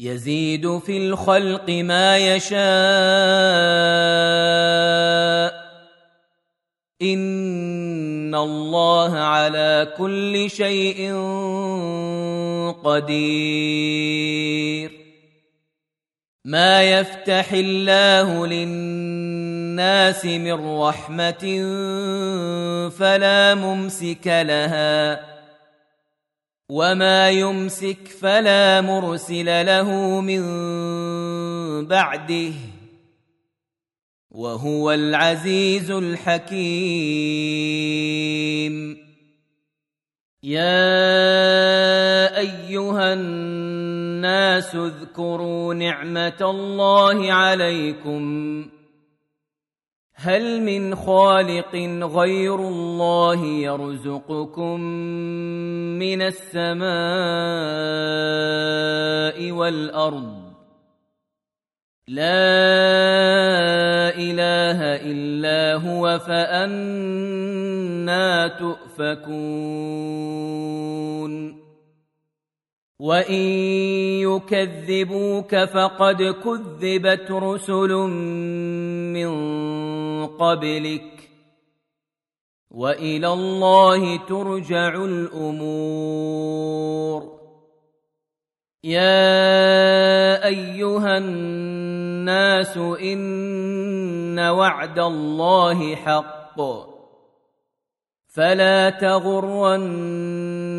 يزيد في الخلق ما يشاء. إن الله على كل شيء قدير. ما يفتح الله للناس من رحمة فلا ممسك لها. وما يمسك فلا مرسل له من بعده وهو العزيز الحكيم يا ايها الناس اذكروا نعمه الله عليكم هل من خالق غير الله يرزقكم من السماء والأرض؟ لا إله إلا هو فأنا تؤفكون. وإن يكذبوك فقد كذبت رسل من قبلك وإلى الله ترجع الأمور. يا أيها الناس إن وعد الله حق. فلا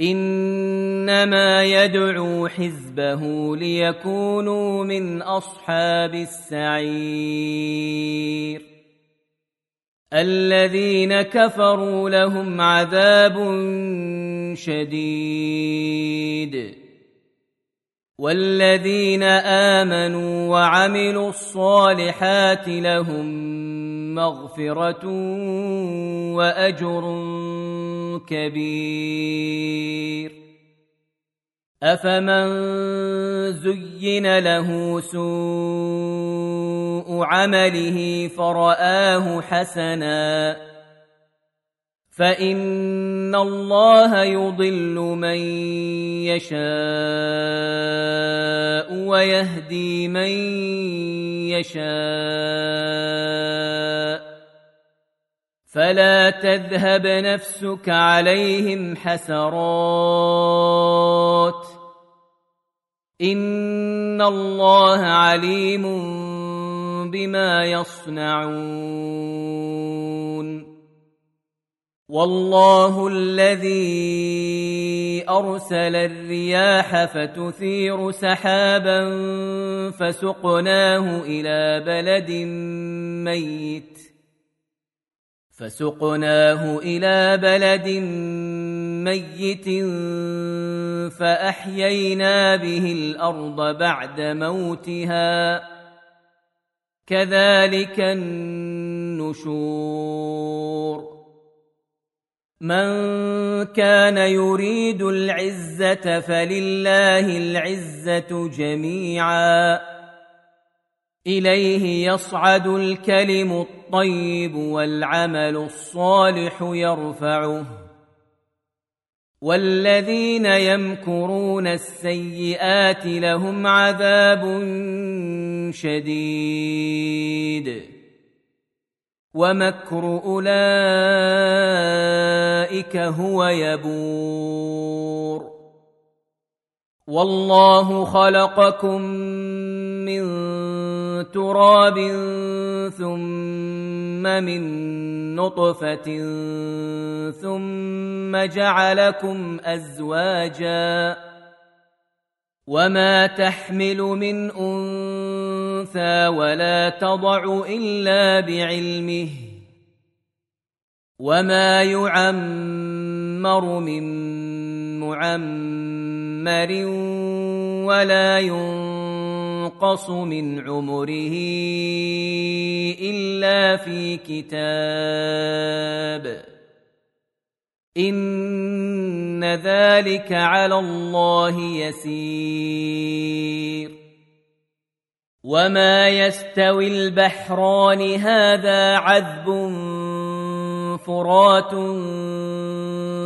إنما يدعو حزبه ليكونوا من أصحاب السعير. الذين كفروا لهم عذاب شديد. والذين آمنوا وعملوا الصالحات لهم مغفرة وأجر كبير. افمن زين له سوء عمله فراه حسنا فان الله يضل من يشاء ويهدي من يشاء فلا تذهب نفسك عليهم حسرات. إن الله عليم بما يصنعون. والله الذي أرسل الرياح فتثير سحابا فسقناه إلى بلد ميت. فسقناه إلى بلد ميت فأحيينا به الأرض بعد موتها. كذلك النشور. من كان يريد العزة فلله العزة جميعا. إليه يصعد الكلم الطيب والعمل الصالح يرفعه. والذين يمكرون السيئات لهم عذاب شديد. ومكر أولئك هو يبور. والله خلقكم من تراب ثم من نطفة ثم جعلكم أزواجا وما تحمل من أنثى ولا تضع إلا بعلمه وما يعمر من معمر ولا ينقص من عمره إلا في كتاب. إن ذلك على الله يسير. وما يستوي البحران هذا عذب فرات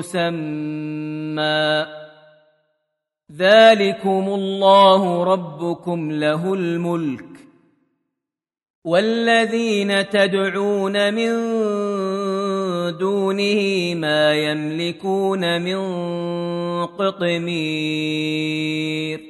مسمى. ذلكم الله ربكم له الملك. والذين تدعون من دونه ما يملكون من قطمير.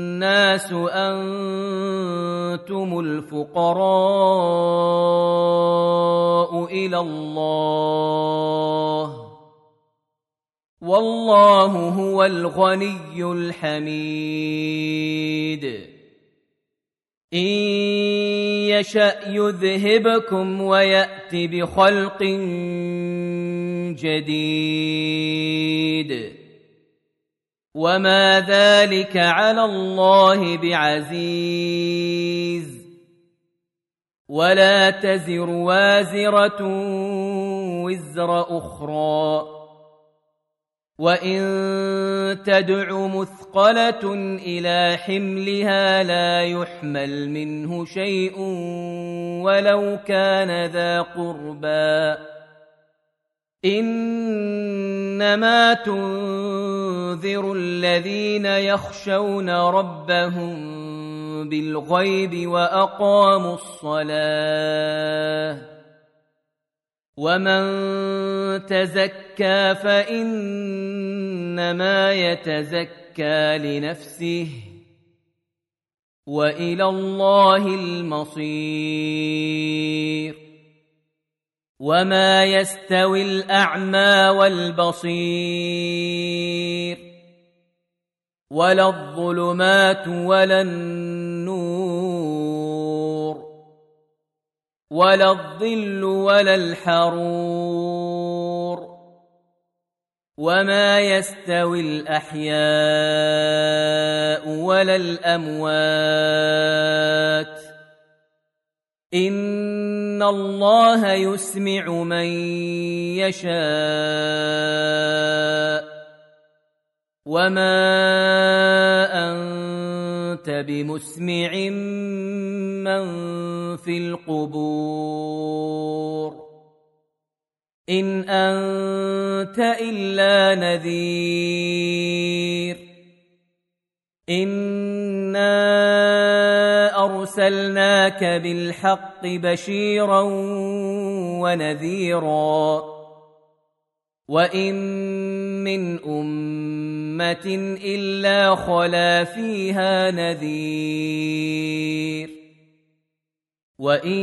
أنتم الفقراء إلى الله والله هو الغني الحميد. إن يشأ يذهبكم ويات بخلق جديد. وما ذلك على الله بعزيز ولا تزر وازره وزر أخرى وان تدع مثقله إلى حملها لا يحمل منه شيء ولو كان ذا قربى إنما تنذر الذين يخشون ربهم بالغيب وأقاموا الصلاة ومن تزكى فإنما يتزكى لنفسه وإلى الله المصير وما يستوي الاعمى والبصير ولا الظلمات ولا النور ولا الظل ولا الحرور وما يستوي الاحياء ولا الاموات ان الله يسمع من يشاء وما انت بمسمع من في القبور ان انت الا نذير انا ارسلناك بالحق بشيرا ونذيرا. وإن من أمة إلا خلا فيها نذير. وإن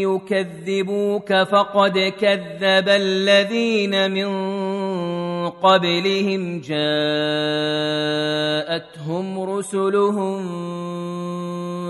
يكذبوك فقد كذب الذين من قبلهم جاءتهم رسلهم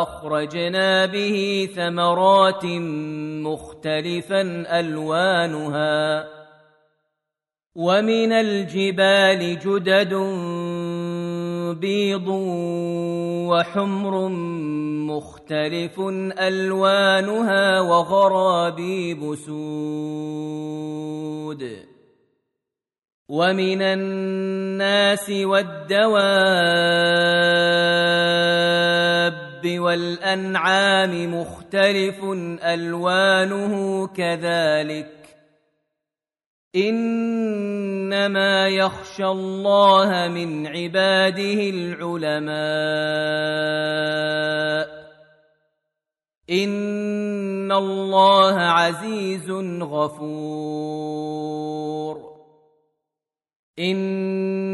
فاخرجنا به ثمرات مختلفا ألوانها ومن الجبال جدد بيض وحمر مختلف ألوانها وغرابيب سود ومن الناس والدواب والأنعام مختلف ألوانه كذلك. إنما يخشى الله من عباده العلماء. إن الله عزيز غفور.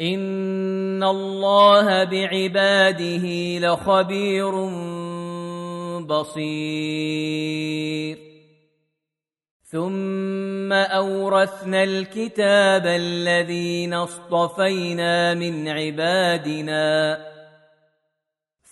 ان الله بعباده لخبير بصير. ثم اورثنا الكتاب الذين اصطفينا من عبادنا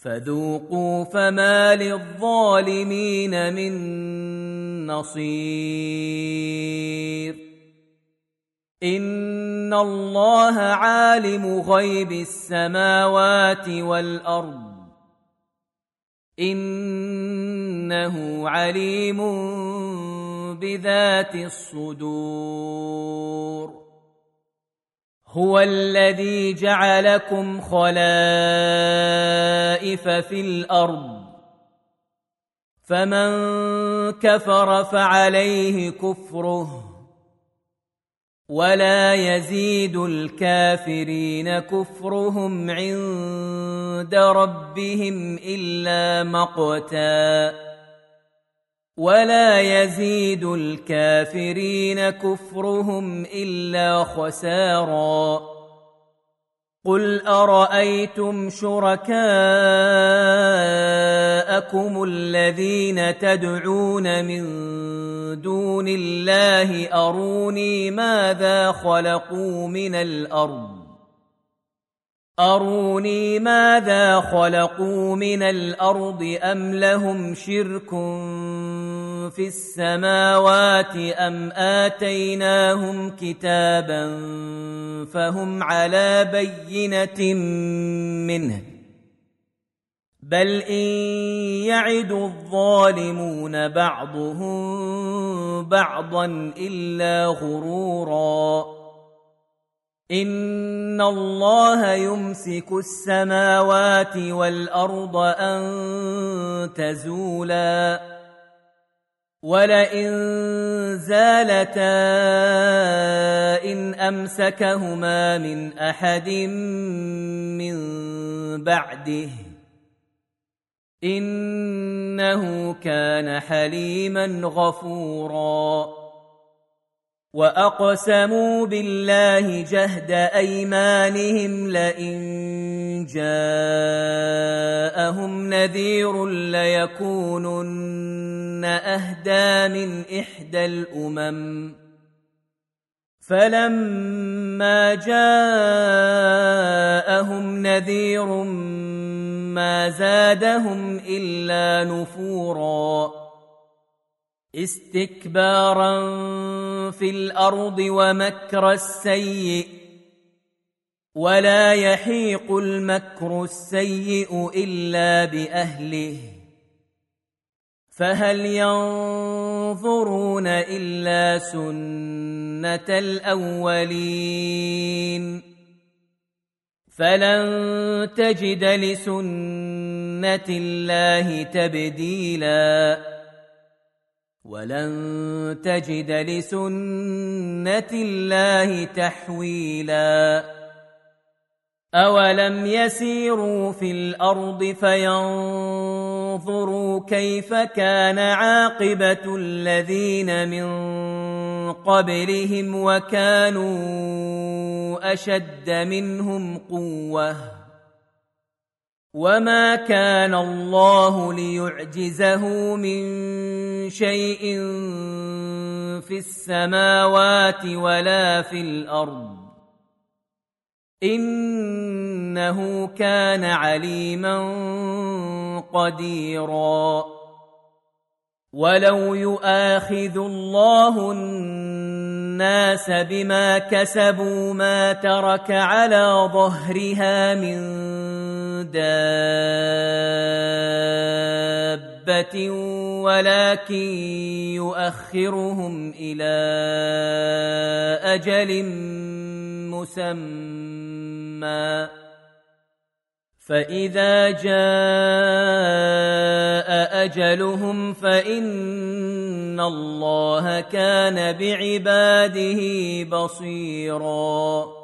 فذوقوا فما للظالمين من نصير. إن الله عالم غيب السماوات والأرض. إنه عليم بذات الصدور. هو الذي جعلكم خلائف في الأرض. فمن كفر فعليه كفره. ولا يزيد الكافرين كفرهم عند ربهم إلا مقتا. ولا يزيد الكافرين كفرهم إلا خسارا. قل أرأيتم شركاءكم الذين تدعون من دون الله أروني ماذا خلقوا من الأرض؟ أروني ماذا خلقوا من الأرض أم لهم شرك في السماوات أم آتيناهم كتابا فهم على بينة منه بل إن يعد الظالمون بعضهم بعضا إلا غرورا إن الله يمسك السماوات والأرض أن تزولا ولئن زالتا ان امسكهما من احد من بعده انه كان حليما غفورا واقسموا بالله جهد ايمانهم لئن جاءهم نذير ليكونن أهدى من إحدى الأمم. فلما جاءهم نذير ما زادهم إلا نفورا. استكبارا في الأرض ومكر السيء. ولا يحيق المكر السيء إلا بأهله. فهل ينظرون إلا سنة الأولين فلن تجد لسنة الله تبديلا ولن تجد لسنة الله تحويلا أولم يسيروا في الأرض فينظروا كيف كان عاقبة الذين من قبلهم وكانوا أشد منهم قوة. وما كان الله ليعجزه من شيء في السماوات ولا في الأرض. إنه كان عليما قديرا. ولو يؤاخذ الله الناس بما كسبوا ما ترك على ظهرها من دابه ولكن يؤخرهم إلى أجل مسمى فاذا جاء اجلهم فان الله كان بعباده بصيرا